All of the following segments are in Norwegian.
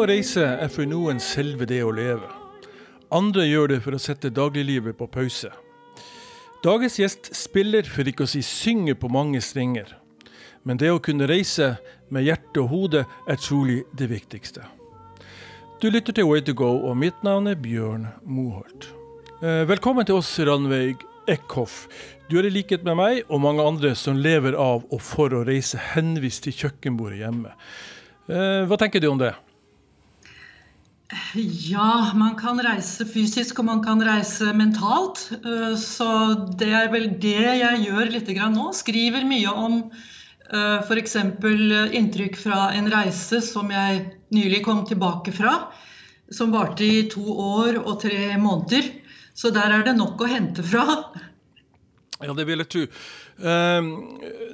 å reise er for noen selve det å leve. Andre gjør det for å sette dagliglivet på pause. Dagens gjest spiller, for ikke å si synger, på mange strenger. Men det å kunne reise med hjerte og hode er trolig det viktigste. Du lytter til Way to go, og mitt navn er Bjørn Moholt. Eh, Velkommen til oss, Ranveig Eckhoff. Du er i likhet med meg og mange andre som lever av og for å reise henvist til kjøkkenbordet hjemme. Eh, Hva tenker du om det? Ja, man kan reise fysisk og man kan reise mentalt. Eh, Så det er vel det jeg gjør litt nå. Skriver mye om f.eks. inntrykk fra en reise som jeg nylig kom tilbake fra. Som varte i to år og tre måneder. Så der er det nok å hente fra. Ja, det vil jeg tro. Eh,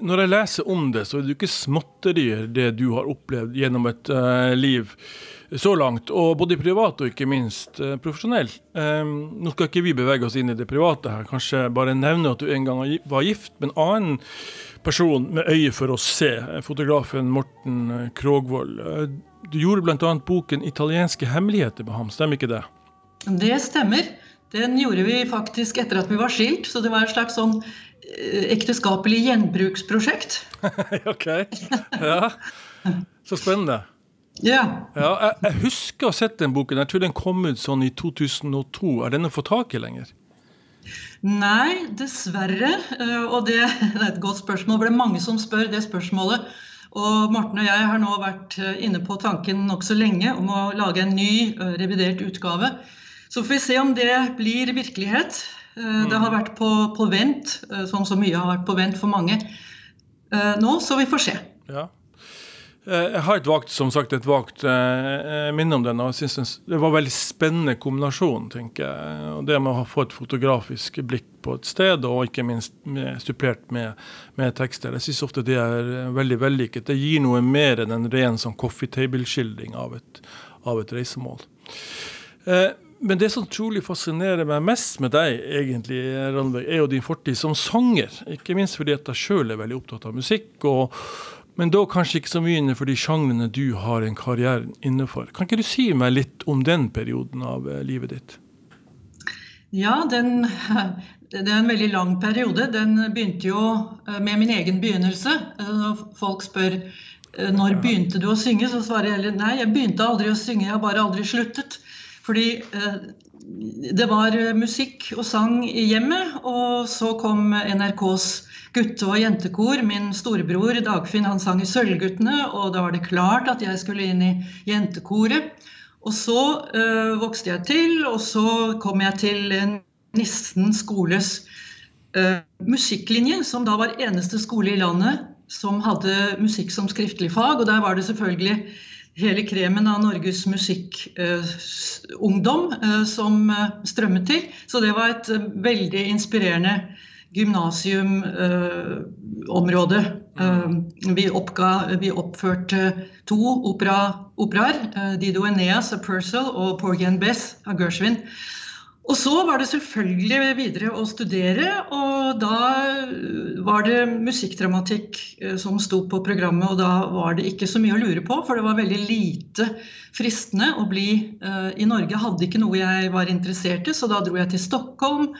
når jeg leser om det, så er det jo ikke småtterier det du har opplevd gjennom et eh, liv så langt, og både privat og ikke minst eh, profesjonell. Eh, nå skal ikke vi bevege oss inn i det private her, kanskje bare nevne at du en gang var gift med en annen person med øye for å se, eh, fotografen Morten Krogvold. Du gjorde bl.a. boken 'Italienske hemmeligheter' med ham, stemmer ikke det? Det stemmer. Den gjorde vi faktisk etter at vi var skilt, så det var en slags sånn ekteskapelig gjenbruksprosjekt. ok, ja. Så spennende. Ja. Ja, jeg, jeg husker å ha sett den boken. Jeg tror den kom ut sånn i 2002. Er den å få tak i lenger? Nei, dessverre. eh, Og det, det er et godt spørsmål, det er mange som spør det spørsmålet. Og Morten og jeg har nå vært eh, inne på tanken nokså lenge om å lage en ny, eh, revidert utgave. Så får vi se om det blir virkelighet. Eh, Det har vært på, på vent, sånn som så mye har vært på vent for mange eh, nå, så vi får se. Ja. Eh, Jeg har et vagt, som sagt, et vagt eh, minne om den, og jeg synes det var en veldig spennende kombinasjon, tenker jeg. Og det med å få et fotografisk blikk på et sted, og ikke minst med, supplert med, med tekster. Jeg synes ofte det er eh, veldig vellykket. Det gir noe mer enn en ren sånn coffee table-skildring av, av et reisemål. Eh, Men det som trolig fascinerer meg mest med deg, egentlig, Randberg, er jo din fortid som sanger. Ikke minst fordi at jeg sjøl er veldig opptatt av musikk. og men da kanskje ikke så mye innenfor de sjangrene du har en karriere innenfor. Kan ikke du si meg litt om den perioden av eh, livet ditt? Ja, den, det er en veldig lang periode. Den begynte jo eh, med min egen begynnelse. Eh, Når folk spør når begynte du å synge, så svarer jeg heller nei, jeg begynte aldri å synge, jeg har bare aldri sluttet. Fordi eh, det var eh, musikk og sang i hjemmet, og så kom NRKs gutte- og jentekor. Min storebror Dagfinn han sang i Sølvguttene, og da var det klart at jeg skulle inn i jentekoret. Og så eh, vokste jeg til, og så kom jeg til Nissen skoles eh, musikklinje, som da var eneste skole i landet som hadde musikk som skriftlig fag. Og der var det selvfølgelig hele kremen av Norges musikkungdom eh, som eh, strømmet til. Så det var et eh, veldig inspirerende gymnasiumområde. vi, vi oppførte to opera, operaer. eh, Dido Eneas av Purcell og Porgy and Bess av Gershwin. Og så var det selvfølgelig videre å studere, og da var det musikkdramatikk eh, som sto på programmet, og da var det ikke så mye å lure på, for det var veldig lite fristende å bli eh, i Norge. Hadde ikke noe jeg var interessert i, så da dro jeg til Stockholm.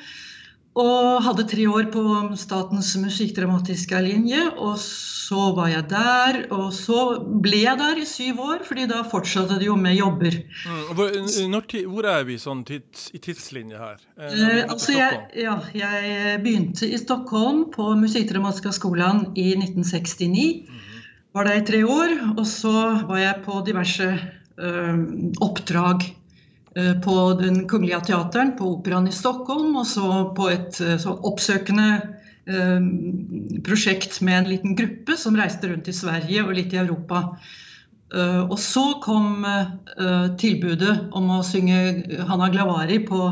Og hadde tre år på Statens musikkdramatiske linje, og så var jeg der. Og så ble jeg der i syv år, fordi da fortsatte det jo med jobber. Hvor, når, hvor er vi sånn tids, i tidslinje her? Eh, Eh, altså jeg, ja, jeg begynte i Stockholm på Musikkdramatiska skolan i 1969. Var der i tre år. Og så var jeg på diverse ø, oppdrag eh, på Den Kungliga teateren, på Operaen i Stockholm, og så på et eh, så oppsøkende eh, prosjekt med en liten gruppe som reiste rundt i Sverige og litt i Europa. Eh, og så kom eh, tilbudet om å synge Hanna Glavari på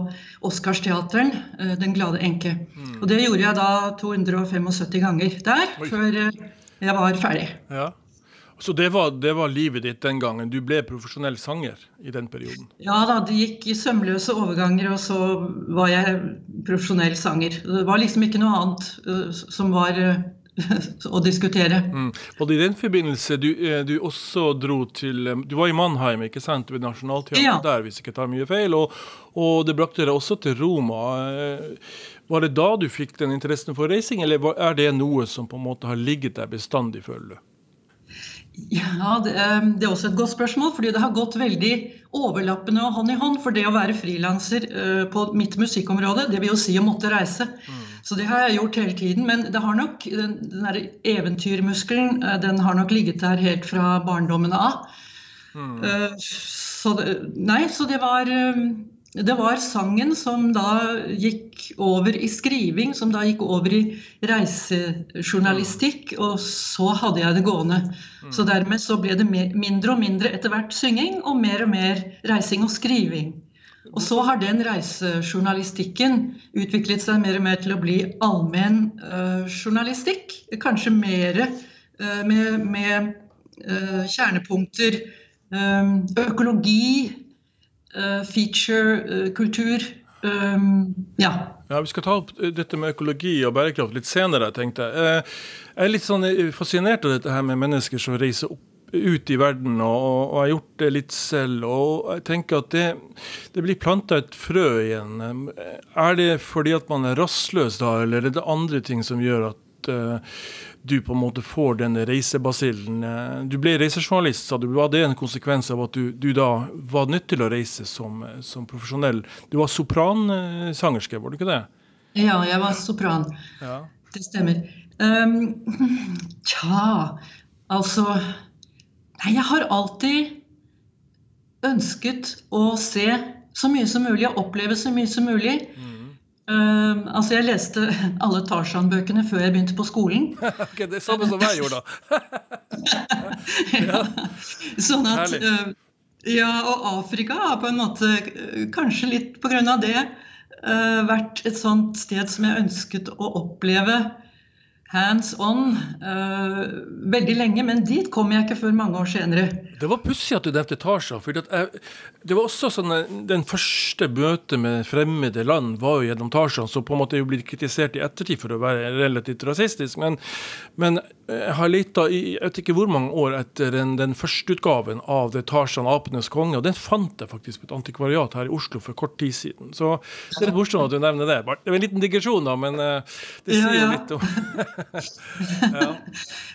Oscarsteateren, uh, 'Den glade enke'. Og det gjorde jeg da 275 ganger der, Oi. før eh, jeg var ferdig. Ja. Så det var, det var, livet ditt den gangen? Du ble profesjonell sanger i den perioden? Ja da, det gikk i sømløse overganger, og så var jeg profesjonell sanger. Det var liksom ikke noe annet uh, som var uh, å diskutere. Mm. Og i den forbindelse, du, du, også dro til Du var i Mannheim, ikke sant? Ved Nationaltheatret ja. der, hvis jeg ikke tar mye feil. Og, og det brakte deg også til Roma. Var det da du fikk den interessen for reising, eller er det noe som på en måte har ligget der bestandig, føler du? Ja, det, det, er også et godt spørsmål. fordi det har gått veldig overlappende og hånd i hånd. For det å være frilanser uh, på mitt musikkområde, det vil jo si å måtte reise. Mm. Så det har jeg gjort hele tiden. Men det har nok, den, den eventyrmuskelen uh, den har nok ligget der helt fra barndommen av. Mm. Uh, så, det, nei, så det var det var sangen som da gikk over i skriving, som da gikk over i reisejournalistikk, og så hadde jeg det gående. Så mm. dermed så ble det mindre og mindre etter hvert synging, og mer og mer reising og skriving. Og så har den reisejournalistikken utviklet seg mer og mer til å bli allmenn uh, journalistikk. Kanskje mer uh, med, med uh, kjernepunkter økologi, Eh, feature-kultur. Eh, um, ja. ja. Vi skal ta opp dette med økologi og bærekraft litt senere, tenkte jeg. Eh, jeg er litt sånn fascinert av dette her med mennesker som reiser opp ut i verden, og, og har gjort det litt selv. Og jeg tenker at det, det blir planta et frø igjen. Er det fordi at man er rastløs da, eller er det andre ting som gjør at uh, du på en måte får denne reisebasillen. Eh, du ble reisejournalist, sa du. Var det en konsekvens av at du, du da var nødt til å reise som, som profesjonell? Du var sopransangerske, var du ikke det? Ja, jeg var sopran. Ja. Det stemmer. Um, tja, altså Nei, jeg har alltid ønsket å se så mye som mulig og oppleve så mye som mulig. Mm. Uh, altså Jeg leste alle Tarzan-bøkene før jeg begynte på skolen. okay, det er samme som jeg gjorde, da. ja. Sånn at uh, Ja, og Afrika har på en måte, kanskje litt på grunn av det, uh, vært et sånt sted som jeg ønsket å oppleve hands on uh, veldig lenge, men dit kom jeg ikke før mange år senere. Det var pussig at du nevnte Tarzan. for Det var også sånn Den første møtet med fremmede land var jo gjennom Tarzan, som på en måte er jo blitt kritisert i ettertid for å være relativt rasistisk. Men, men jeg har leta i jeg vet ikke hvor mange år etter den, den førsteutgaven av det Tarzan apenes konge, og den fant jeg faktisk på et antikvariat her i Oslo for kort tid siden. Så det er litt morsomt at du nevner det. Det var en liten digresjon, da, men det sier ja, ja. litt om ja.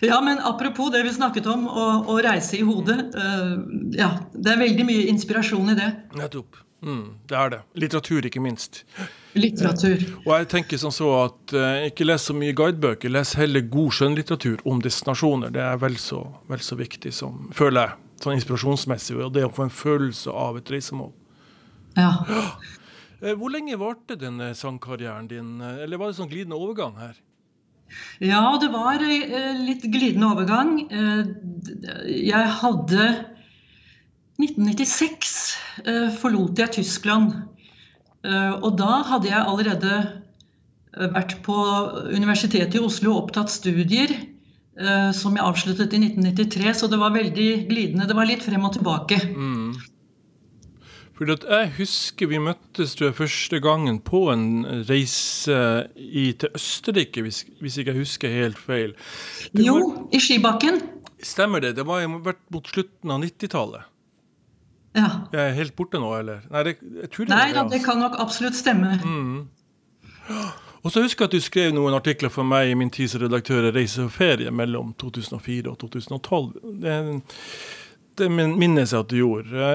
ja. men apropos det vi snakket om, å, å reise i hodet. Uh, ja, det er veldig mye inspirasjon i det. Nettopp. Mm, det er det. Litteratur, ikke minst. Litteratur. Uh, og jeg tenker sånn så at uh, ikke les så mye guidebøker, les heller god skjønnlitteratur om destinasjoner. Det er vel så, vel så viktig som, føler jeg, sånn inspirasjonsmessig. Og det å få en følelse av et reisemål. Ja. Hvor lenge varte denne sangkarrieren din, eller var det sånn glidende overgang her? Ja, det var eh, litt glidende overgang. Eh, jeg hadde 1996 eh, forlot jeg Tyskland. Og da hadde jeg allerede vært på Universitetet i Oslo og opptatt studier som jeg avsluttet i 1993, så det var veldig glidende. Det var litt frem og tilbake. Mm. Fordi at Jeg husker vi møttes tror jeg, første gangen på en reise i, til Østerrike, hvis, hvis ikke jeg husker helt feil. Det jo, var, i Skibakken. Stemmer det. Det var vært mot slutten av 90-tallet. Ja. Jeg er helt borte nå, eller? Nei, det, det Nei da, det kan nok absolutt stemme. Mm. Og så husker jeg at du skrev noen artikler for meg i min tid som redaktør i Reise og ferie mellom 2004 og 2012. Det, det minnes jeg at du gjorde.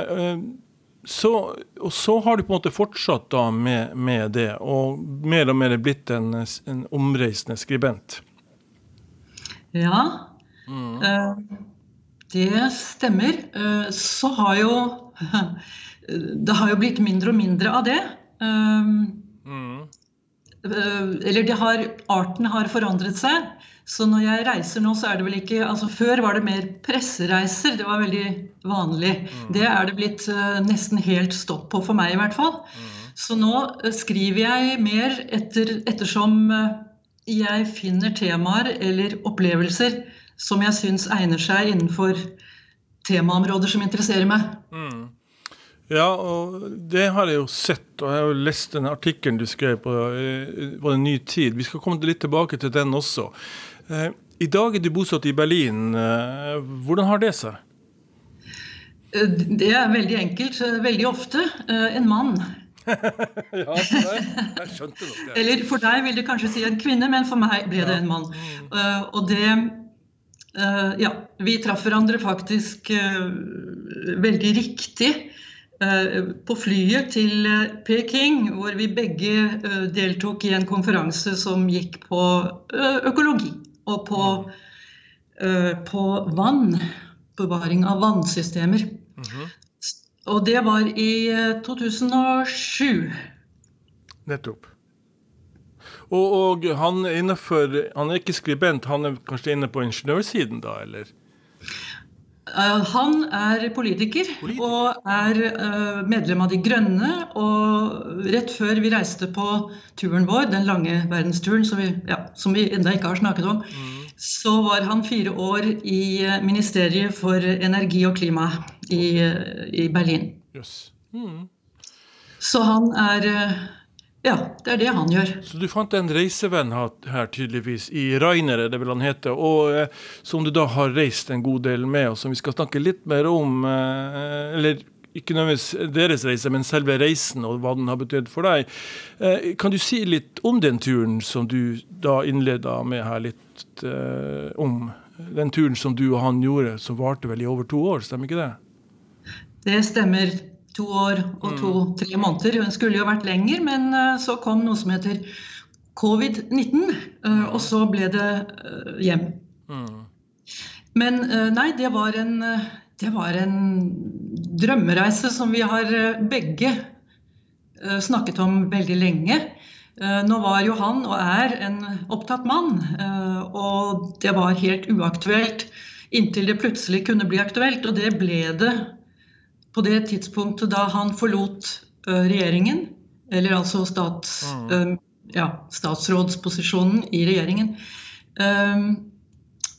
Eh, så, og så har du på en måte fortsatt da med, med det, og mer og mer blitt en, en omreisende skribent. Ja, mm. uh, det stemmer. Uh, så har jo Det har jo blitt mindre og mindre av det. Uh, mm. Eller har, arten har forandret seg. Så når jeg reiser nå, så er det vel ikke altså Før var det mer pressereiser. Det var veldig vanlig. Mm. Det er det blitt uh, nesten helt stopp på for meg, i hvert fall. Mm. Så nå uh, skriver jeg mer etter, ettersom uh, jeg finner temaer eller opplevelser som jeg syns egner seg innenfor temaområder som interesserer meg. Mm. Ja, og det har jeg jo sett, og jeg har jo lest den artikkelen du skrev på, eh, på En ny tid. Vi skal komme litt tilbake til den også. Eh, I dag er du bosatt i Berlin. Eh, hvordan har det seg? Det er veldig enkelt. Veldig ofte en mann. ja, jeg skjønte nok det. Eller for deg vil det kanskje si en kvinne, men for meg ble det en mann. Og det Ja, vi traff hverandre faktisk veldig riktig Eh, på flyet til eh, Peking, hvor vi begge eh, deltok i en konferanse som gikk på økologi og på, på vann. Bevaring av vannsystemer. Mm -hmm. Og det var i 2007. Nettopp. Og, og han, er innenfor, han er ikke skribent, han er kanskje inne på ingeniørsiden da, eller? Eh, han er politiker, politiker. og er uh, medlem av De Grønne. Og rett før vi reiste på turen vår, den lange verdensturen som vi, ja, som vi enda ikke har snakket om, mm. så var han fire år i uh, Ministeriet for energi og klima i, i Berlin. Yes. Mm. Så han er ja, det er det han gjør. Så du fant en reisevenn her, tydeligvis, i Rainer, er det vel han heter, og eh, som du da har reist en god del med, og som vi skal snakke litt mer om. Eh, eller ikke nødvendigvis deres reise, men selve reisen og hva den har betydd for deg. Eh, kan du si litt om den turen som du da innleda med her, litt eh, om? Den turen som du og han gjorde, som varte vel i over to år, stemmer ikke det? Det stemmer to år og to-tre mm. måneder. Hun skulle jo vært lenger, men eh, så kom noe som heter covid-19, eh, og så ble det eh, hjem. Mm. Men nei, det var, en, det var en drømmereise som vi har begge snakket om veldig lenge. Nå var jo han og er en opptatt mann, og det var helt uaktuelt inntil det plutselig kunne bli aktuelt. Og det ble det på det tidspunktet da han forlot regjeringen, eller altså stats, mm. ja, statsrådsposisjonen i regjeringen.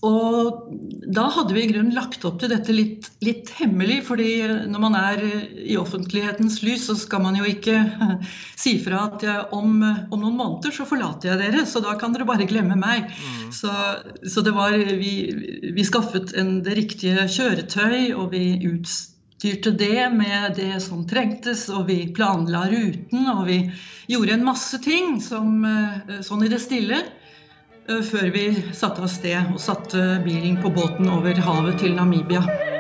Og da hadde vi i grunnen lagt opp til dette litt, litt, hemmelig, fordi når man er i offentlighetens lys, så skal man jo ikke si fra at jeg, om, om, noen måneder så forlater jeg dere, så da kan dere bare glemme meg. Mm. Så, så, det var vi, vi skaffet en, det riktige kjøretøy, og vi utstyrte utstyrte det med det som trengtes, og vi planla ruten, og vi gjorde en masse ting som, eh, sånn i det stille eh, før vi satte av sted og satte bilen på båten over havet til Namibia.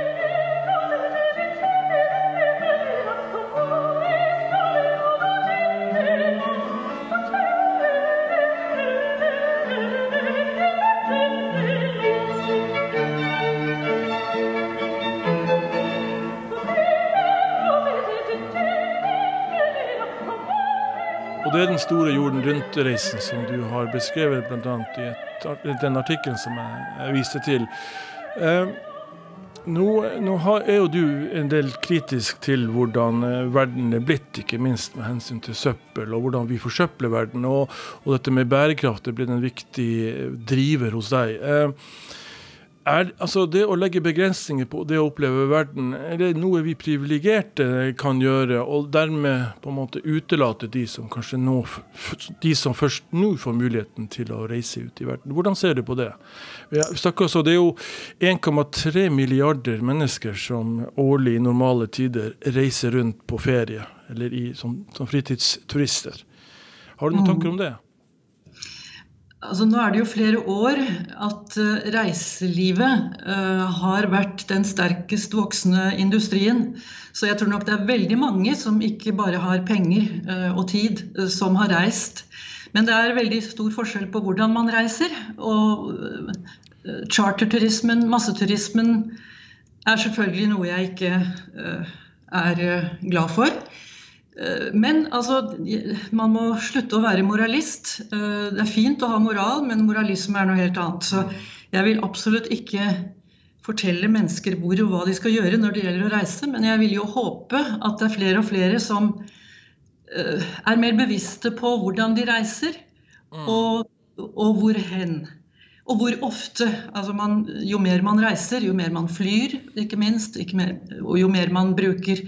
Den store jorden rundt-reisen som du har beskrevet bl.a. i et, den artikkelen som jeg, jeg viste til. Eh, nå, nå har, er jo du en del kritisk til hvordan eh, verden er blitt, ikke minst med hensyn til søppel og hvordan vi forsøpler verden. Og, og dette med bærekraft er blitt en viktig driver hos deg. Eh, er, altså det å legge begrensninger på det å oppleve verden, er det noe vi privilegerte kan gjøre, og dermed på en måte utelate de som kanskje nå, de som først nå får muligheten til å reise ut i verden? Hvordan ser du på det? Altså, det er jo 1,3 milliarder mennesker som årlig i normale tider reiser rundt på ferie, eller i, som, som fritidsturister. Har du noen mm. tanker om det? Altså, nå er det jo flere år at uh, reiselivet uh, har vært den sterkest voksende industrien. Så jeg tror nok det er veldig mange som ikke bare har penger uh, og tid, som har reist. Men det er veldig stor forskjell på hvordan man reiser. Og charterturismen, masseturismen, er selvfølgelig noe jeg ikke er glad for. Eh, men altså, man må slutte å være moralist. Eh, det er fint å ha moral, men moralisme er noe helt annet. Så jeg vil absolutt ikke fortelle mennesker hvor og hva de skal gjøre når det gjelder å reise, men jeg vil jo håpe at det er flere og flere som eh, er mer bevisste på hvordan de reiser, mm. og, og hvor hen. Og hvor ofte. Altså man, jo mer man reiser, jo mer man flyr, ikke minst, ikke mer, og jo mer man bruker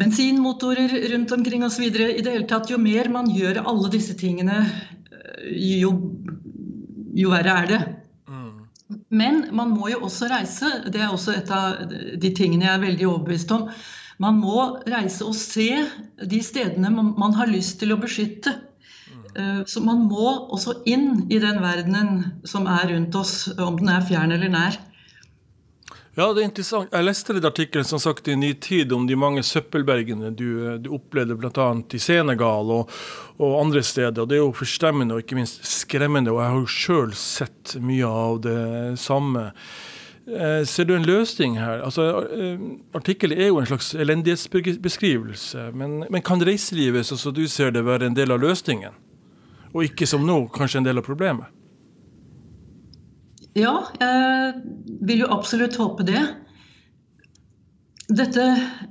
bensinmotorer rundt omkring osv. I det hele tatt, jo mer man gjør alle disse tingene, uh, jo, jo verre er det. Mm. Men man må jo også reise. Det er også et av de tingene jeg er veldig overbevist om. Man må reise og se de stedene man har lyst til å beskytte. Eh, så man må også inn i den verdenen som er rundt oss, om den er fjern eller nær. Ja, det er interessant. Jeg leste litt artikkelen som sagt i Ny Tid om de mange søppelbergene du, du opplevde bl.a. i Senegal og, og, andre steder. og Det er jo forstemmende og ikke minst skremmende. og Jeg har jo sjøl sett mye av det samme. Eh, ser du en løsning her? Altså, eh, Artikkelen er jo en slags elendighetsbeskrivelse. Men, men kan reiselivet, sånn som du ser det, være en del av løsningen? og ikke som nå kanskje en del av problemet? Ja, jeg vil jo absolutt håpe det. Dette,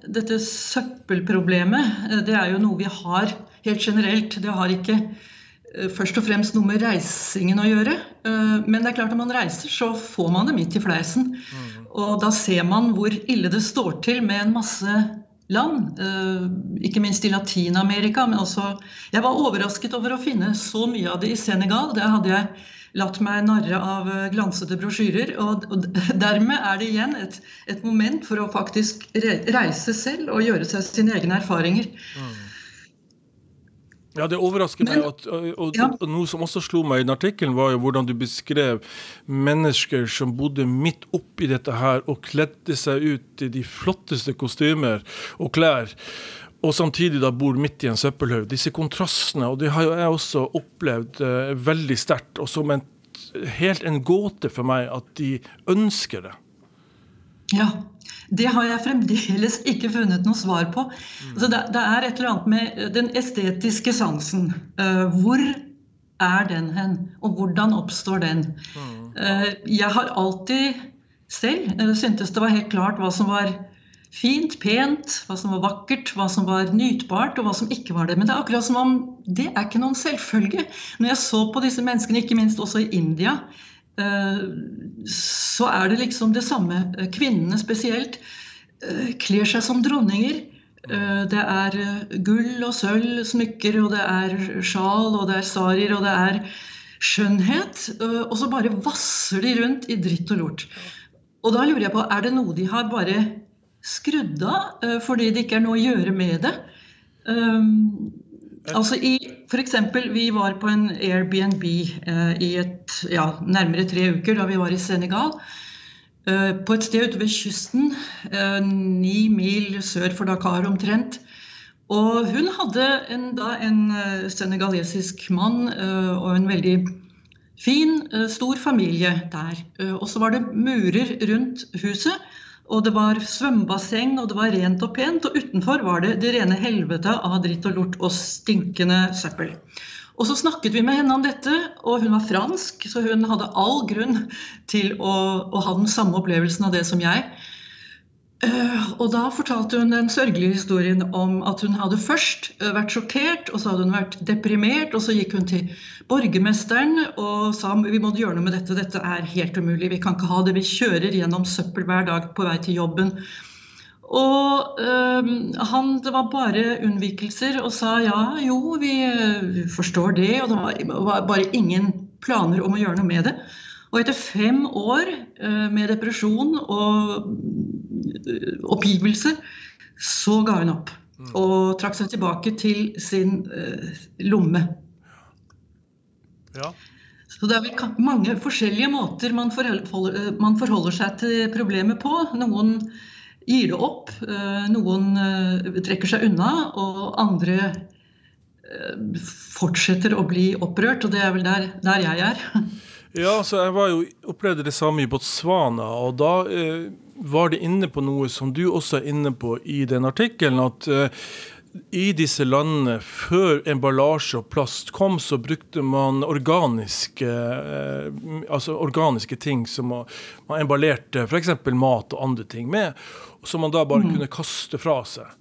dette, søppelproblemet eh, det er jo noe vi har helt generelt. Det har ikke eh, først og fremst noe med reisingen å gjøre. Eh, men det er klart når man reiser, så får man det midt i fleisen. Mm. Og da ser man hvor ille det står til med en masse land, ikke minst i Latin-Amerika. Men også Jeg var overrasket over å finne så mye av det i Senegal. Det hadde jeg latt meg narre av glansede glansete brosjyrer. Og, og dermed er det igjen et, et, moment for å faktisk reise selv og gjøre seg sine egne erfaringer. Mm. Ja, Det overrasker meg. at og, ja. Noe som også slo meg i den artikkelen, var jo hvordan du beskrev mennesker som bodde midt oppi dette her og kledde seg ut i de flotteste kostymer og klær. Og samtidig da bor midt i en søppelhaug. Disse kontrastene, og det har jo jeg også opplevd uh, veldig sterkt. Og som en, helt en gåte for meg at de ønsker det. Ja, det har jeg fremdeles ikke funnet noe svar på. Mm. Altså det, det, er et eller annet med den estetiske sansen. Uh, hvor er den hen, og hvordan oppstår den? Uh, jeg har alltid selv uh, syntes det var helt klart hva som var fint, pent, hva som var vakkert, hva som var nytbart, og hva som ikke var det. Men det er akkurat som om det er ikke noen selvfølge. Når jeg så på disse menneskene, ikke minst også i India, Eh, så er det liksom det samme. Kvinnene spesielt eh, kler seg som dronninger. Eh, det er gull og sølv, smykker, og det er sjal, og det er sarier, og det er skjønnhet. Og så bare vasser de rundt i dritt og lort. Og da lurer jeg på, er det noe de har bare skrudd av fordi det ikke er noe å gjøre med det? Altså i F.eks. vi var på en Airbnb eh, i et, ja, nærmere tre uker da vi var i Senegal. Eh, på et sted ute ved kysten, eh, ni mil sør for Dakar omtrent. Og hun hadde en, da en eh, senegalesisk mann eh, og en veldig fin, eh, stor familie der. og så var det murer rundt huset. Og det var svømmebasseng, og det var rent og pent. Og utenfor var det det rene helvete av dritt og lort og stinkende søppel. Og så snakket vi med henne om dette, og hun var fransk, så hun hadde all grunn til å, å ha den samme opplevelsen av det som jeg. Eh, og da fortalte hun den sørgelige historien om at hun hadde først eh, vært sjokkert, og så hadde hun vært deprimert, og så gikk hun til borgermesteren og sa vi må gjøre noe med dette, dette er helt umulig, vi kan ikke ha det, vi kjører gjennom søppel hver dag på vei til jobben. Og øh, han, det var bare unnvikelser og sa ja, jo, vi forstår det, og det var bare ingen planer om å gjøre noe med det. Og etter fem år øh, med depresjon og oppgivelse, så ga hun opp. Mm. Og trakk seg tilbake til sin uh, lomme. Ja. Så det er vel mange forskjellige måter man forholder, eh, man forholder seg til problemet på. Noen gir det opp, noen trekker seg unna, og andre fortsetter å bli opprørt. Og det er vel der, der jeg er. Ja, så jeg var jo, opplevde det samme i Botswana. og da eh, var det inne på noe som du også er inne på i den artikkelen. At eh, i disse landene, før emballasje og plast kom, så brukte man organiske, uh, altså organiske ting som man, man emballerte f.eks. mat og andre ting med, som man da bare mm. kunne kaste fra seg.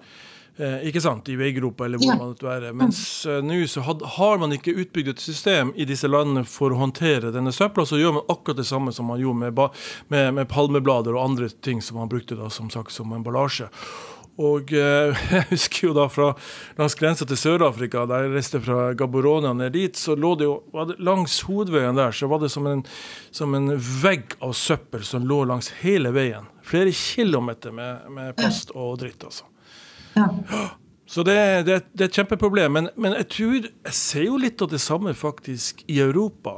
Eh, ikke sant, I veigropa eller hvor ja. man måtte være. Mens eh, nå så had, har man ikke utbygd et system i disse landene for å håndtere denne søpla. Så gjør man akkurat det samme som man gjorde med, med, med palmeblader og andre ting som man brukte da som sagt som emballasje. Og eh, jeg husker jo da fra langs grensa til Sør-Afrika, da jeg reiste fra Gaborona ned dit, så lå det jo det, langs hovedveien der så var det som en, som en, vegg av søppel som lå langs hele veien. Flere kilometer med, med plast og dritt, altså. Ja. Så det, det, det, er et kjempeproblem. Men, men, jeg tror jeg ser jo litt av det samme faktisk i Europa.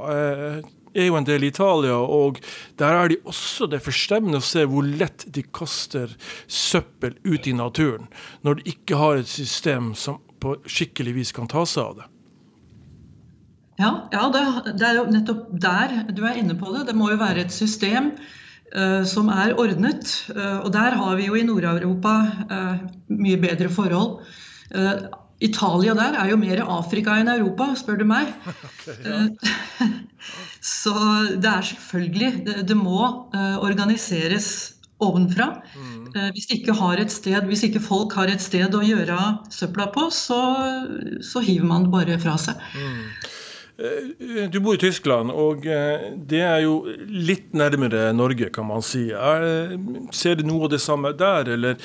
Jeg er jo en del i Italia, og der er de også det forstemmende å se hvor lett de kaster søppel ut i naturen, når de ikke har et system som på skikkelig vis kan ta seg av det. Ja, ja det, det, er jo nettopp der du er inne på det. Det må jo være et system Eh, som er ordnet. Eh, og der har vi jo i Nord-Europa eh, mye bedre forhold. Italia der er jo mer Afrika enn Europa, spør du meg. Okay, ja. Så det er selvfølgelig Det, det må organiseres ovenfra. Mm. Hvis, ikke sted, hvis, ikke folk har et sted å gjøre søpla på, så, så hiver man det bare fra seg. Mm. Eh, du bor i Tyskland, og eh, det er jo litt nærmere Norge, kan man si. Er, ser du noe av det samme der, eller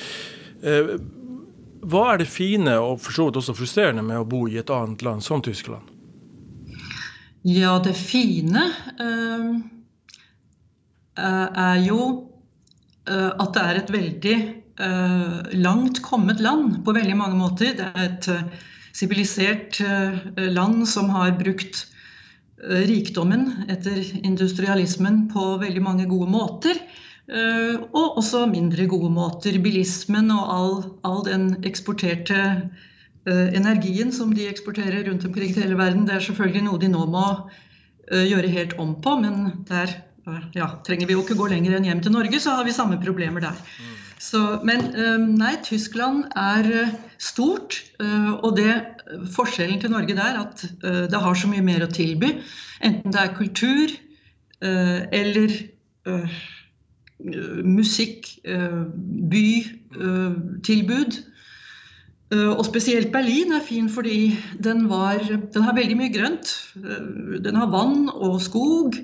eh, hva er det fine og for så vidt også frustrerende med å bo i et annet land som Tyskland? Ja, det fine uh, er jo uh, at det er et veldig uh, langt kommet land på veldig mange måter. Det er et sivilisert eh, land som har brukt eh, rikdommen etter industrialismen på veldig mange gode måter. Eh, og også mindre gode måter. Bilismen og all, all den eksporterte energien som de eksporterer rundt omkring til hele verden, det er selvfølgelig noe de nå må gjøre helt om på. Men der ja, trenger vi jo ikke gå lenger enn hjem til Norge, så har vi samme problemer der. Mm. Så, men nei, Tyskland er stort. Og det, forskjellen til Norge der at det har så mye mer å tilby. Enten det er kultur eller musikk, bytilbud. Og spesielt Berlin er fin fordi den, var, den har veldig mye grønt. Den har vann og skog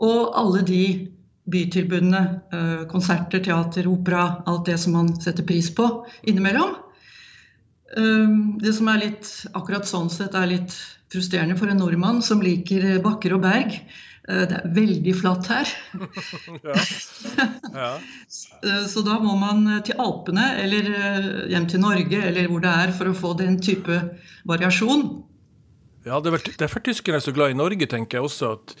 og alle de bytilbudene. Eh, konserter, teater, opera. Alt det som man setter pris på innimellom. Eh, det som er litt akkurat sånn sett er litt frustrerende for en nordmann som liker bakker og berg. Eh, det er veldig flatt her. ja. Ja. Så da må man til Alpene eller hjem til Norge eller hvor det er for å få den type variasjon. Ja, det er derfor tyskerne er så glad i Norge, tenker jeg også. at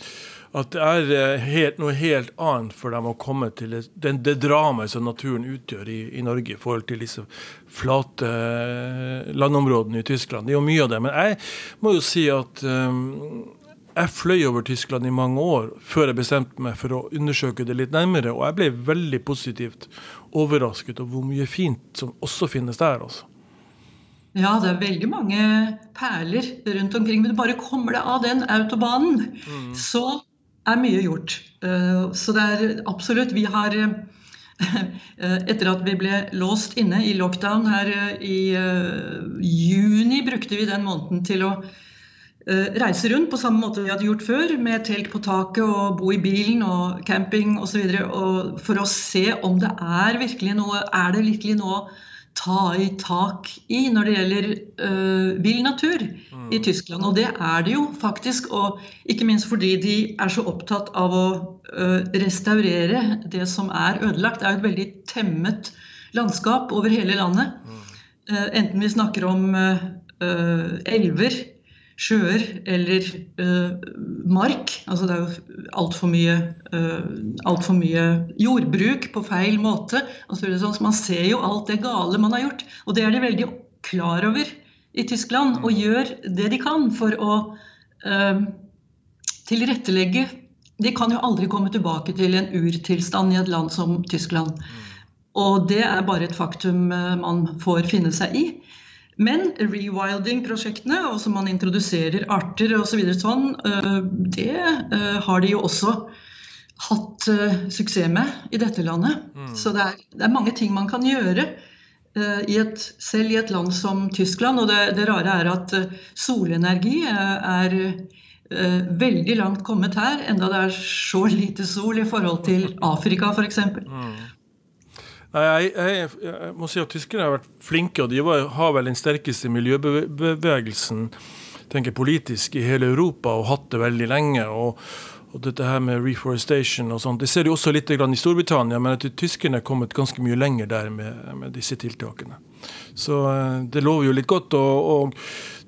at det er eh, helt, noe helt annet for dem å komme til det, det, det dramaet som naturen utgjør i, i, Norge i forhold til disse flate eh, landområdene i Tyskland. Det er jo mye av det. Men jeg må jo si at um, jeg fløy over Tyskland i mange år før jeg bestemte meg for å undersøke det litt nærmere, og jeg ble veldig positivt overrasket over hvor mye fint som også finnes der. altså. Ja, det er veldig mange perler rundt omkring. Men bare kommer det av den autobanen, mm. så er mye gjort. Eh, så det er absolutt Vi har eh, etter at vi ble låst inne i lockdown her eh, i juni, brukte vi den måneden til å reise rundt på samme måte vi hadde gjort før, med telt på taket og bo i bilen og camping osv. For å se om det er virkelig noe Er det virkelig noe ta i tak i når det gjelder uh, vill natur mm. i Tyskland. Og det er det jo faktisk. Og ikke minst fordi de er så opptatt av å uh, restaurere det som er ødelagt. Det er jo et veldig temmet landskap over hele landet. Mm. Uh, enten vi snakker om elver sjøer eller uh, mark. Altså det er jo altfor mye, uh, alt for mye jordbruk på feil måte. Så, sånn, så man ser jo alt det gale man har gjort. Og det er de veldig klar over i Tyskland, og gjør det de kan for å uh, tilrettelegge De kan jo aldri komme tilbake til en urtilstand i et land som Tyskland. Og det er bare et faktum man får finne seg i. Men rewilding-prosjektene, altså man introduserer arter osv. Så sånn, øh, det øh, har de jo også hatt øh, suksess med i dette landet. Mm. Så det er, det er, mange ting man kan gjøre i et, selv i et land som Tyskland. Og det, det rare er at solenergi er veldig langt kommet her, enda det er så lite sol i forhold til Afrika f.eks. Mm. Jeg, jeg, jeg, må si at Tyskerne har vært flinke, og de var, har vel den sterkeste miljøbevegelsen tenker politisk i hele Europa og hatt det veldig lenge. og, og dette her med reforestation og sånt, Det ser du også litt i Storbritannia, men tyskerne er kommet ganske mye lenger der med, med disse tiltakene. Så eh, det lover jo litt godt. og, og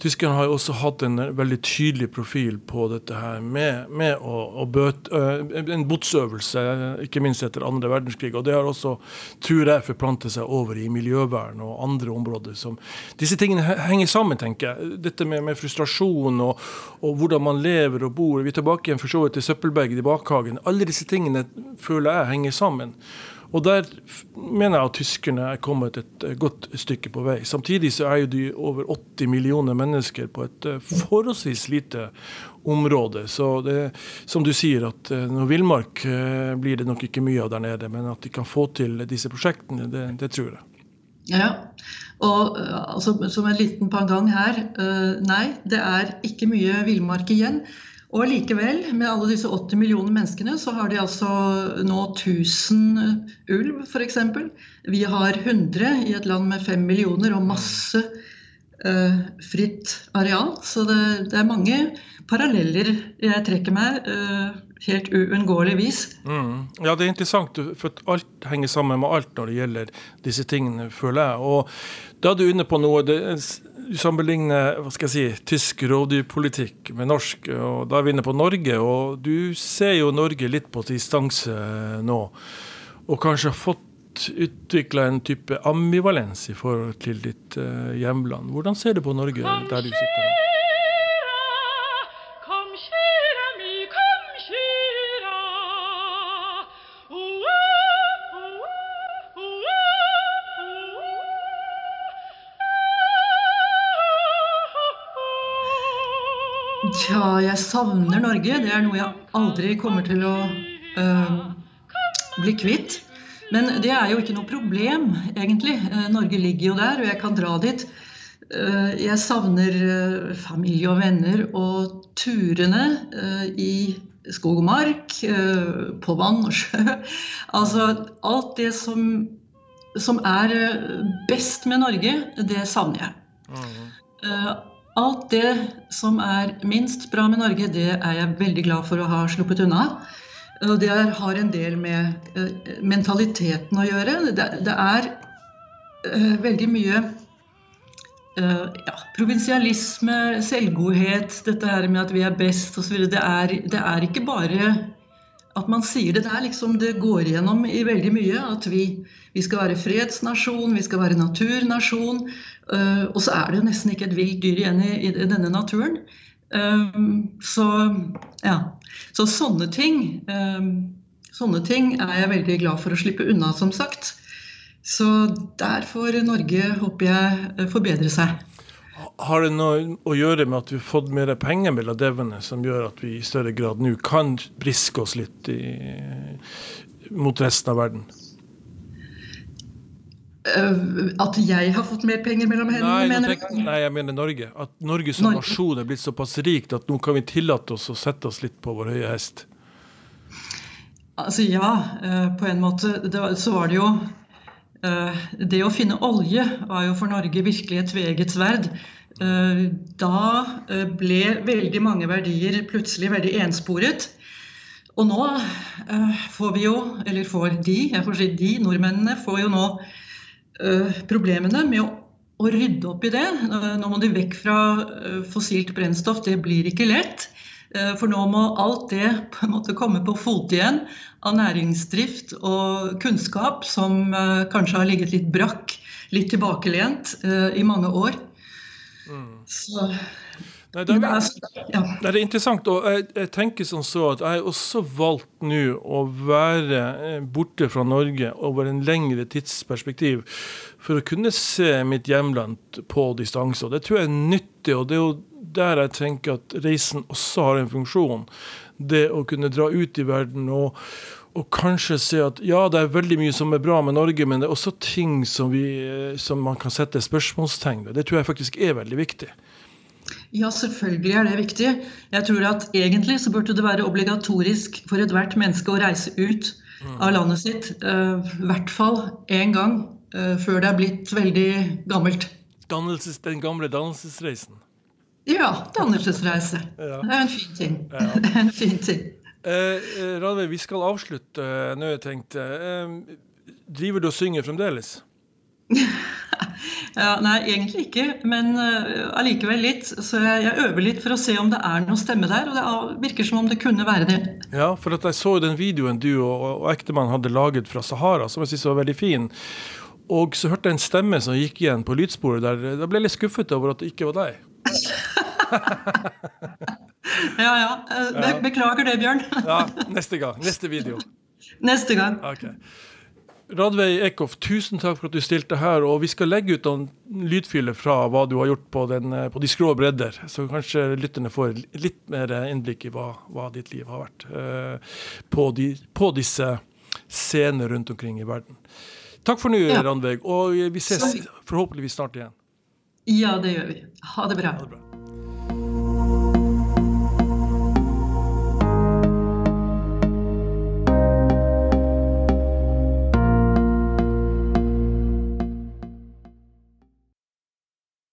Tyskerne har jo også hatt en veldig tydelig profil på dette her med, med å, å bøte, en botsøvelse, ikke minst etter andre verdenskrig. Og det har også, tror jeg, forplantet seg over i miljøvern og andre områder. Som, disse tingene henger sammen, tenker jeg. Dette med, med frustrasjon og, og, hvordan man lever og bor. Vi er tilbake igjen for så vidt til søppelberget i bakhagen. Alle disse tingene føler jeg henger sammen. Og der mener jeg at tyskerne er kommet et godt stykke på vei. Samtidig så er jo de over 80 millioner mennesker på et eh, forholdsvis lite område. Så det, som du sier, at eh, noe villmark eh, blir det nok ikke mye av der nede. Men at de kan få til disse prosjektene, det, det tror jeg. Ja, og altså, som en liten pangang her. Nei, det er ikke mye villmark igjen. Og likevel, med alle disse 80 millioner menneskene, så har de altså nå 1000 ulv, f.eks. Vi har 100 i et land med 5 millioner og masse uh, fritt areal. Så det, det, er mange paralleller jeg trekker meg. Uh, helt uunngåelig vis. Mm. Ja, det er interessant, for alt henger sammen med alt når det gjelder disse tingene, føler jeg. Og da er du inne på noe det, sammenligner hva skal jeg si, tysk rovdyrpolitikk med norsk, og da er vi inne på Norge. Og du ser jo Norge litt på distanse nå, og kanskje har fått utvikla en type ambivalens i forhold til ditt uh, hjemland. Hvordan ser du på Norge der du sitter Tja, jeg savner Norge. Det er noe jeg aldri kommer til å uh, bli kvitt. Men det er jo ikke noe problem, egentlig. Uh, Norge ligger jo der, og jeg kan dra dit. Uh, jeg savner familie og venner og turene i skog og mark, på vann og sjø. Altså alt det som, som er best med Norge, det savner jeg. Mm. Alt det som er minst bra med Norge, det er jeg veldig glad for å ha sluppet unna. Det har en del med uh, mentaliteten å gjøre. Det, er uh, veldig mye uh, ja, provinsialisme, selvgodhet, dette her med at vi er best osv. Det, er, det er ikke bare at man sier det. Det liksom det går igjennom i veldig mye. At vi, vi skal være fredsnasjon, vi skal være naturnasjon. Uh, og så er det jo nesten ikke et vilt dyr igjen i, i denne naturen. Um, så ja. Så sånne ting um, Sånne ting er jeg veldig glad for å slippe unna, som sagt. Så der får Norge, håper jeg, forbedre seg. Har det noe å gjøre med at vi har fått mer penger mellom devene, som gjør at vi i større grad nå kan briske oss litt i, mot resten av verden? Uh, at jeg har fått mer penger mellom hendene, nei, du? Nei, jeg mener Norge. At Norge som Norge. nasjon er blitt såpass rikt at nå kan vi tillate oss å sette oss litt på vår høye hest. Altså ja, uh, på en måte. Så var det jo uh, Det å finne olje var jo for Norge virkelig et tveegget sverd. Da ble veldig mange verdier plutselig veldig ensporet. Og nå får vi jo, eller får de, jeg får si de, nordmennene får jo nå problemene med å, å rydde opp i det. Nå må de vekk fra fossilt brennstoff. Det blir ikke lett. For nå må alt det på en måte komme på fote igjen av næringsdrift og kunnskap som kanskje har ligget litt brakk, litt tilbakelent i mange år. Så Nei, det, er, ja. det, er, interessant. Og jeg, jeg, tenker sånn så at jeg har også valgt nå å være eh, borte fra Norge over en lengre tidsperspektiv for å kunne se mitt hjemland på distanse. Det tror jeg er nyttig, og det er jo der jeg tenker at reisen også har en funksjon. Det å kunne dra ut i verden og, og kanskje se at ja, det er veldig mye som er bra med Norge, men det er også ting som, vi, eh, som man kan sette spørsmålstegn ved. Det tror jeg faktisk er veldig viktig. Ja, selvfølgelig er det viktig. Jeg tror at egentlig så burde det være obligatorisk for ethvert menneske å reise ut av landet sitt. uh, I hvert fall én gang uh, før det er blitt veldig gammelt. Dannelses, den gamle dannelsesreisen. Ja, dannelsesreise. Ja. Det er en fin ting. Er en fin ting. Eh, Radve, vi skal avslutte eh, nå, jeg tenkte. Eh, driver du og synger fremdeles? Ja, nei, egentlig ikke, men uh, allikevel litt. Så jeg, jeg øver litt for å se om det er noe stemme der, og det er- virker som om det kunne være det. Ja, for at jeg så den videoen du og, og ektemannen hadde laget fra Sahara, som jeg synes var veldig fin. Og så hørte jeg en stemme som gikk igjen på lydsporet der. Da ble jeg litt skuffet over at det ikke var deg. Ja, ja. eh, be beklager det, Bjørn. Ja, neste gang. Neste video. Neste gang. Ok. Radveig Eckhoff, tusen takk for at du stilte her. og Vi skal legge ut en lydfiler fra hva du har gjort på, den, eh, på de skrå bredder, så kanskje lytterne får litt mer innblikk i hva, hva ditt liv har vært eh, på, de, på disse scenene rundt omkring i verden. Takk for nå, Ja. Randveig, og vi ses forhåpentligvis snart igjen. Ja, det gjør vi. Ha det bra. Ha det bra.